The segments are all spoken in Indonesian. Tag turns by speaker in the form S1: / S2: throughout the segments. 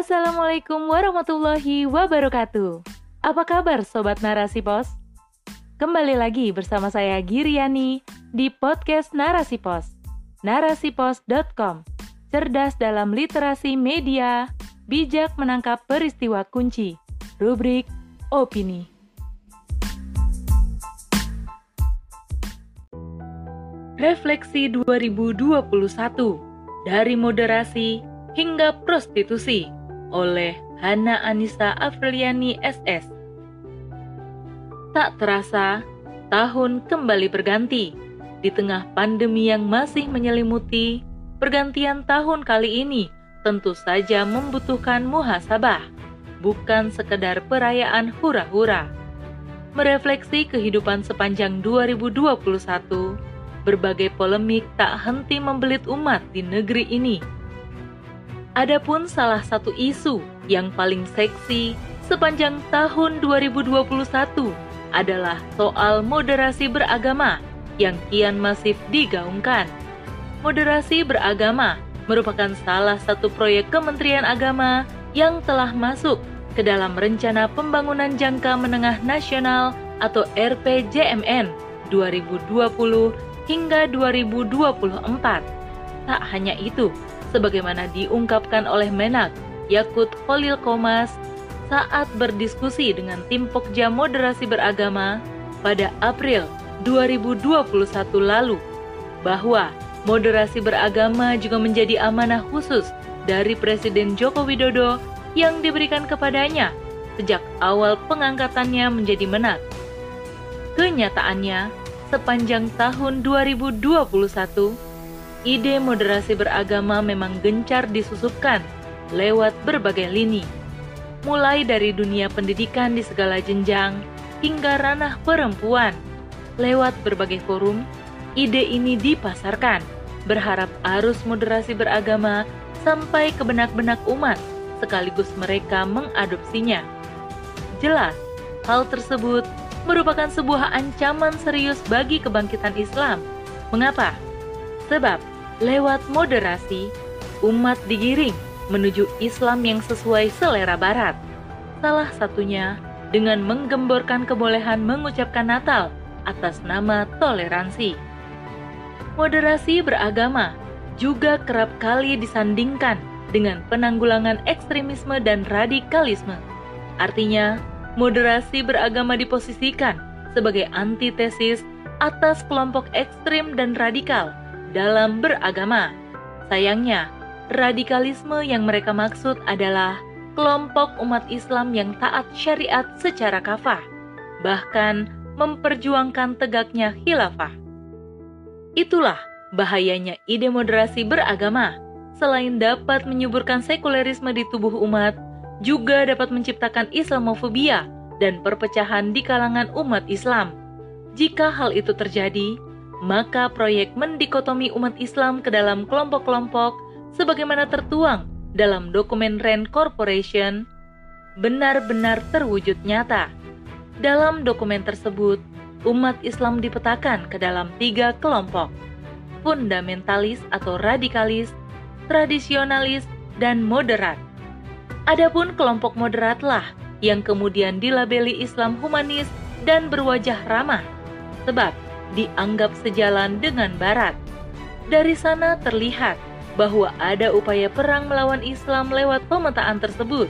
S1: Assalamualaikum warahmatullahi wabarakatuh. Apa kabar Sobat Narasi Pos? Kembali lagi bersama saya Giriani di podcast Narasi Pos. Narasipos.com Cerdas dalam literasi media, bijak menangkap peristiwa kunci. Rubrik Opini. Refleksi 2021 dari moderasi hingga prostitusi oleh Hana Anissa Afriliani SS. Tak terasa, tahun kembali berganti. Di tengah pandemi yang masih menyelimuti, pergantian tahun kali ini tentu saja membutuhkan muhasabah, bukan sekedar perayaan hura-hura. Merefleksi kehidupan sepanjang 2021, berbagai polemik tak henti membelit umat di negeri ini. Adapun salah satu isu yang paling seksi sepanjang tahun 2021 adalah soal moderasi beragama yang kian masif digaungkan. Moderasi beragama merupakan salah satu proyek Kementerian Agama yang telah masuk ke dalam Rencana Pembangunan Jangka Menengah Nasional atau RPJMN 2020 hingga 2024. Tak hanya itu, sebagaimana diungkapkan oleh Menak Yakut Khalil Komas saat berdiskusi dengan tim Pokja Moderasi Beragama pada April 2021 lalu bahwa moderasi beragama juga menjadi amanah khusus dari Presiden Joko Widodo yang diberikan kepadanya sejak awal pengangkatannya menjadi menak. Kenyataannya, sepanjang tahun 2021, ide moderasi beragama memang gencar disusupkan lewat berbagai lini, mulai dari dunia pendidikan di segala jenjang hingga ranah perempuan. Lewat berbagai forum, ide ini dipasarkan, berharap arus moderasi beragama sampai ke benak-benak umat, sekaligus mereka mengadopsinya. Jelas, hal tersebut merupakan sebuah ancaman serius bagi kebangkitan Islam. Mengapa? Sebab lewat moderasi, umat digiring menuju Islam yang sesuai selera Barat. Salah satunya dengan menggemborkan kebolehan mengucapkan Natal atas nama toleransi. Moderasi beragama juga kerap kali disandingkan dengan penanggulangan ekstremisme dan radikalisme. Artinya, moderasi beragama diposisikan sebagai antitesis atas kelompok ekstrim dan radikal dalam beragama. Sayangnya, radikalisme yang mereka maksud adalah kelompok umat Islam yang taat syariat secara kafah, bahkan memperjuangkan tegaknya khilafah. Itulah bahayanya ide moderasi beragama. Selain dapat menyuburkan sekulerisme di tubuh umat, juga dapat menciptakan Islamofobia dan perpecahan di kalangan umat Islam. Jika hal itu terjadi, maka proyek mendikotomi umat Islam ke dalam kelompok-kelompok sebagaimana tertuang dalam dokumen Rand Corporation benar-benar terwujud nyata. Dalam dokumen tersebut, umat Islam dipetakan ke dalam tiga kelompok, fundamentalis atau radikalis, tradisionalis, dan moderat. Adapun kelompok moderatlah yang kemudian dilabeli Islam humanis dan berwajah ramah, sebab dianggap sejalan dengan Barat. Dari sana terlihat bahwa ada upaya perang melawan Islam lewat pemetaan tersebut.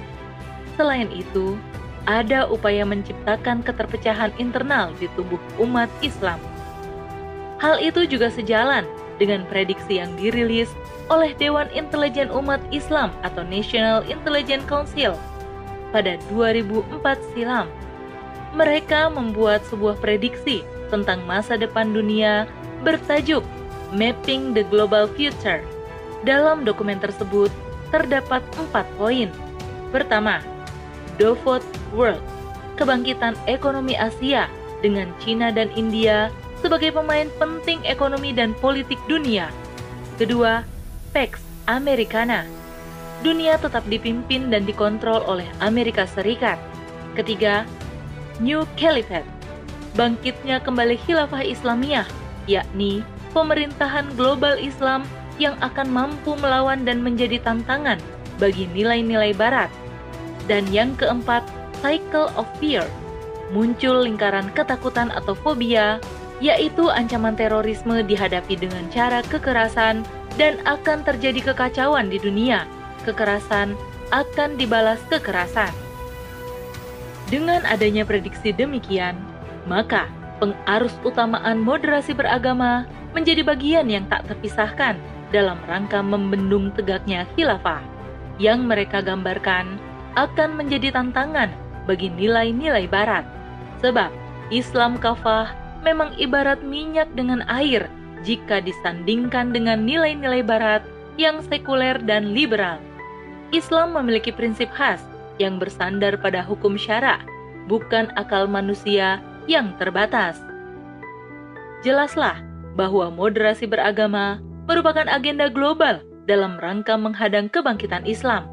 S1: Selain itu, ada upaya menciptakan keterpecahan internal di tubuh umat Islam. Hal itu juga sejalan dengan prediksi yang dirilis oleh Dewan Intelijen Umat Islam atau National Intelligence Council pada 2004 silam. Mereka membuat sebuah prediksi tentang masa depan dunia bertajuk Mapping the Global Future dalam dokumen tersebut terdapat empat poin. Pertama, Davos World, kebangkitan ekonomi Asia dengan China dan India sebagai pemain penting ekonomi dan politik dunia. Kedua, Pax Americana, dunia tetap dipimpin dan dikontrol oleh Amerika Serikat. Ketiga, New Caliphate, bangkitnya kembali khilafah Islamiyah, yakni pemerintahan global Islam yang akan mampu melawan dan menjadi tantangan bagi nilai-nilai barat. Dan yang keempat, cycle of fear. Muncul lingkaran ketakutan atau fobia, yaitu ancaman terorisme dihadapi dengan cara kekerasan dan akan terjadi kekacauan di dunia. Kekerasan akan dibalas kekerasan. Dengan adanya prediksi demikian, maka pengarus utamaan moderasi beragama menjadi bagian yang tak terpisahkan dalam rangka membendung tegaknya khilafah yang mereka gambarkan akan menjadi tantangan bagi nilai-nilai barat. Sebab Islam kafah memang ibarat minyak dengan air jika disandingkan dengan nilai-nilai barat yang sekuler dan liberal. Islam memiliki prinsip khas yang bersandar pada hukum syara, bukan akal manusia yang terbatas. Jelaslah bahwa moderasi beragama merupakan agenda global dalam rangka menghadang kebangkitan Islam.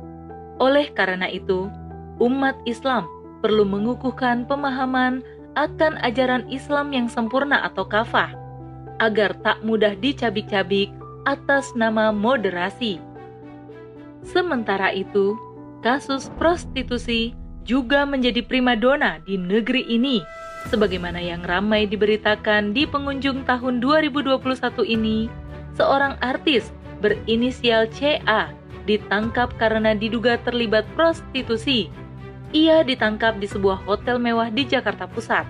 S1: Oleh karena itu, umat Islam perlu mengukuhkan pemahaman akan ajaran Islam yang sempurna atau kafah, agar tak mudah dicabik-cabik atas nama moderasi. Sementara itu, kasus prostitusi juga menjadi primadona di negeri ini, sebagaimana yang ramai diberitakan di pengunjung tahun 2021 ini, seorang artis berinisial CA ditangkap karena diduga terlibat prostitusi. Ia ditangkap di sebuah hotel mewah di Jakarta Pusat.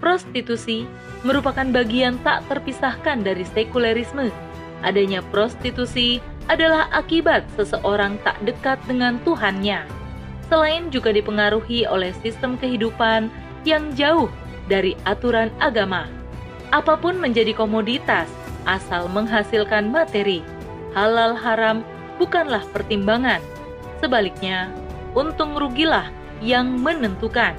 S1: Prostitusi merupakan bagian tak terpisahkan dari sekulerisme. Adanya prostitusi adalah akibat seseorang tak dekat dengan Tuhannya. Selain juga dipengaruhi oleh sistem kehidupan yang jauh dari aturan agama. Apa pun menjadi komoditas asal menghasilkan materi. Halal haram bukanlah pertimbangan. Sebaliknya, untung rugilah yang menentukan.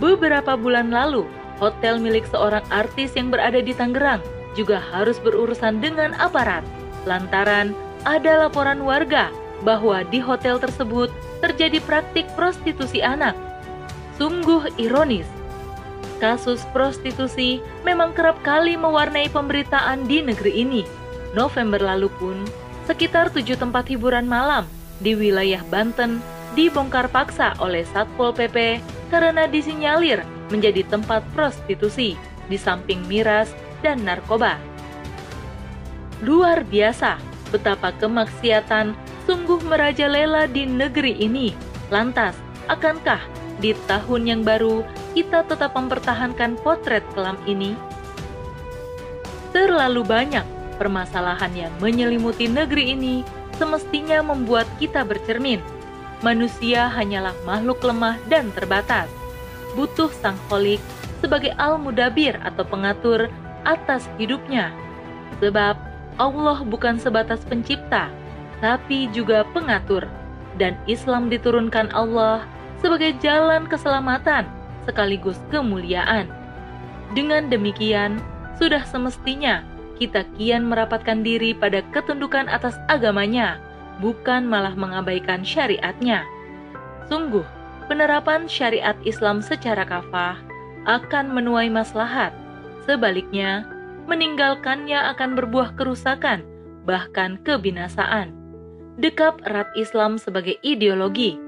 S1: Beberapa bulan lalu, hotel milik seorang artis yang berada di Tangerang juga harus berurusan dengan aparat lantaran ada laporan warga bahwa di hotel tersebut terjadi praktik prostitusi anak. Sungguh ironis. Kasus prostitusi memang kerap kali mewarnai pemberitaan di negeri ini. November lalu pun, sekitar tujuh tempat hiburan malam di wilayah Banten dibongkar paksa oleh Satpol PP karena disinyalir menjadi tempat prostitusi di samping miras dan narkoba. Luar biasa betapa kemaksiatan sungguh merajalela di negeri ini. Lantas, akankah di tahun yang baru kita tetap mempertahankan potret kelam ini? Terlalu banyak permasalahan yang menyelimuti negeri ini semestinya membuat kita bercermin. Manusia hanyalah makhluk lemah dan terbatas. Butuh sang holik sebagai al-mudabir atau pengatur atas hidupnya. Sebab Allah bukan sebatas pencipta, tapi juga pengatur, dan Islam diturunkan Allah sebagai jalan keselamatan sekaligus kemuliaan. Dengan demikian, sudah semestinya kita kian merapatkan diri pada ketundukan atas agamanya, bukan malah mengabaikan syariatnya. Sungguh, penerapan syariat Islam secara kafah akan menuai maslahat. Sebaliknya, meninggalkannya akan berbuah kerusakan, bahkan kebinasaan. Dekap erat Islam sebagai ideologi.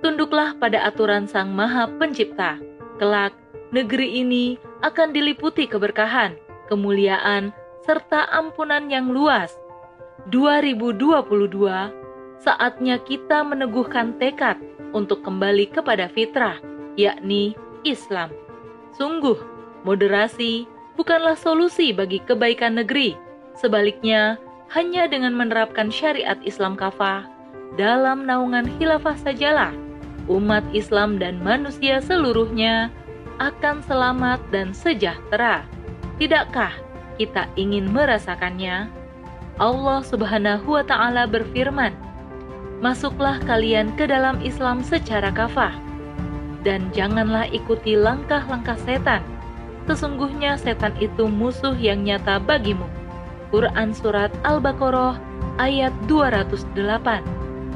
S1: Tunduklah pada aturan Sang Maha Pencipta. Kelak, negeri ini akan diliputi keberkahan, kemuliaan, serta ampunan yang luas. 2022, saatnya kita meneguhkan tekad untuk kembali kepada fitrah, yakni Islam. Sungguh, moderasi, bukanlah solusi bagi kebaikan negeri. Sebaliknya, hanya dengan menerapkan syariat Islam kafah dalam naungan khilafah sajalah umat Islam dan manusia seluruhnya akan selamat dan sejahtera. Tidakkah kita ingin merasakannya? Allah Subhanahu wa taala berfirman, "Masuklah kalian ke dalam Islam secara kafah dan janganlah ikuti langkah-langkah setan." Sesungguhnya setan itu musuh yang nyata bagimu. Quran Surat Al-Baqarah ayat 208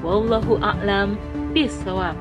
S1: Wallahu a'lam bisawab